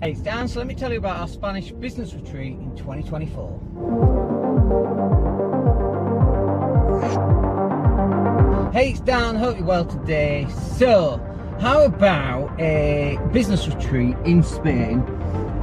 Hey, it's Dan, so let me tell you about our Spanish business retreat in 2024. Hey, it's Dan, hope you're well today. So, how about a business retreat in Spain,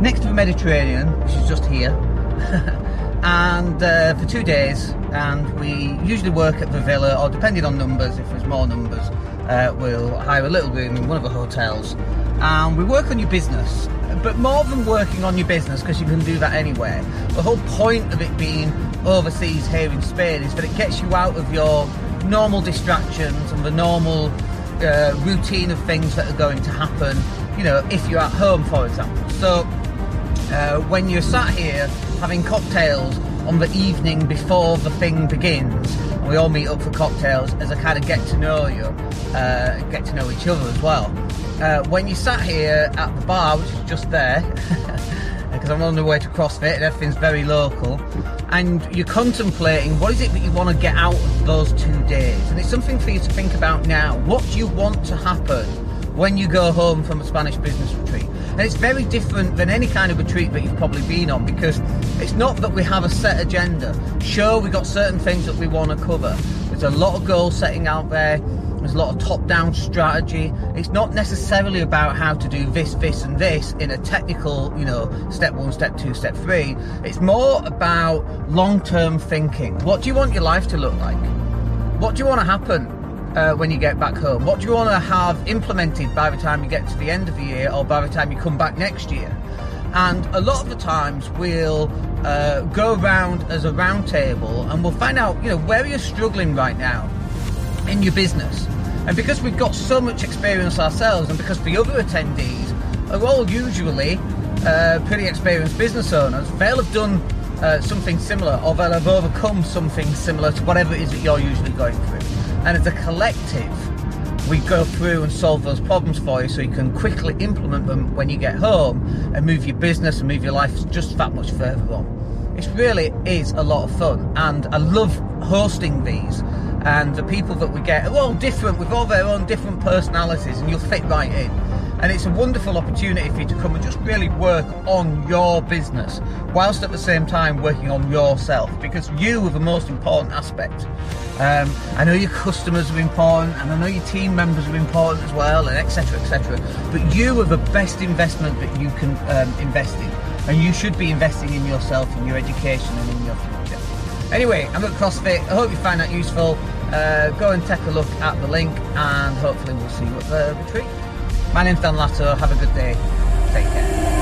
next to the Mediterranean, which is just here, and uh, for two days, and we usually work at the villa, or depending on numbers, if there's more numbers, uh, we'll hire a little room in one of the hotels, and we work on your business but more than working on your business because you can do that anywhere. The whole point of it being overseas here in spain is that it gets you out of your normal distractions and the normal uh, routine of things that are going to happen you know if you're at home for example. So uh, when you're sat here having cocktails on the evening before the thing begins and we all meet up for cocktails as a kind of get to know you uh, get to know each other as well uh, when you sat here at the bar, which is just there, because I'm on the way to CrossFit and everything's very local, and you're contemplating what is it that you want to get out of those two days, and it's something for you to think about now. What do you want to happen when you go home from a Spanish business retreat? And it's very different than any kind of retreat that you've probably been on because it's not that we have a set agenda. Sure, we've got certain things that we want to cover. There's a lot of goal setting out there there's a lot of top-down strategy. It's not necessarily about how to do this, this, and this in a technical, you know, step one, step two, step three. It's more about long-term thinking. What do you want your life to look like? What do you want to happen uh, when you get back home? What do you want to have implemented by the time you get to the end of the year or by the time you come back next year? And a lot of the times we'll uh, go around as a roundtable and we'll find out, you know, where you're struggling right now in your business. And because we've got so much experience ourselves, and because the other attendees are all usually uh, pretty experienced business owners, they'll have done uh, something similar or they'll have overcome something similar to whatever it is that you're usually going through. And as a collective, we go through and solve those problems for you so you can quickly implement them when you get home and move your business and move your life just that much further on. It really is a lot of fun, and I love hosting these and the people that we get are all different with all their own different personalities and you'll fit right in. And it's a wonderful opportunity for you to come and just really work on your business whilst at the same time working on yourself because you are the most important aspect. Um, I know your customers are important and I know your team members are important as well and etc etc but you are the best investment that you can um, invest in and you should be investing in yourself in your education and in your future. Anyway I'm at CrossFit. I hope you find that useful uh, go and take a look at the link and hopefully we'll see you at the retreat. My name's Dan Latto. Have a good day. Take care.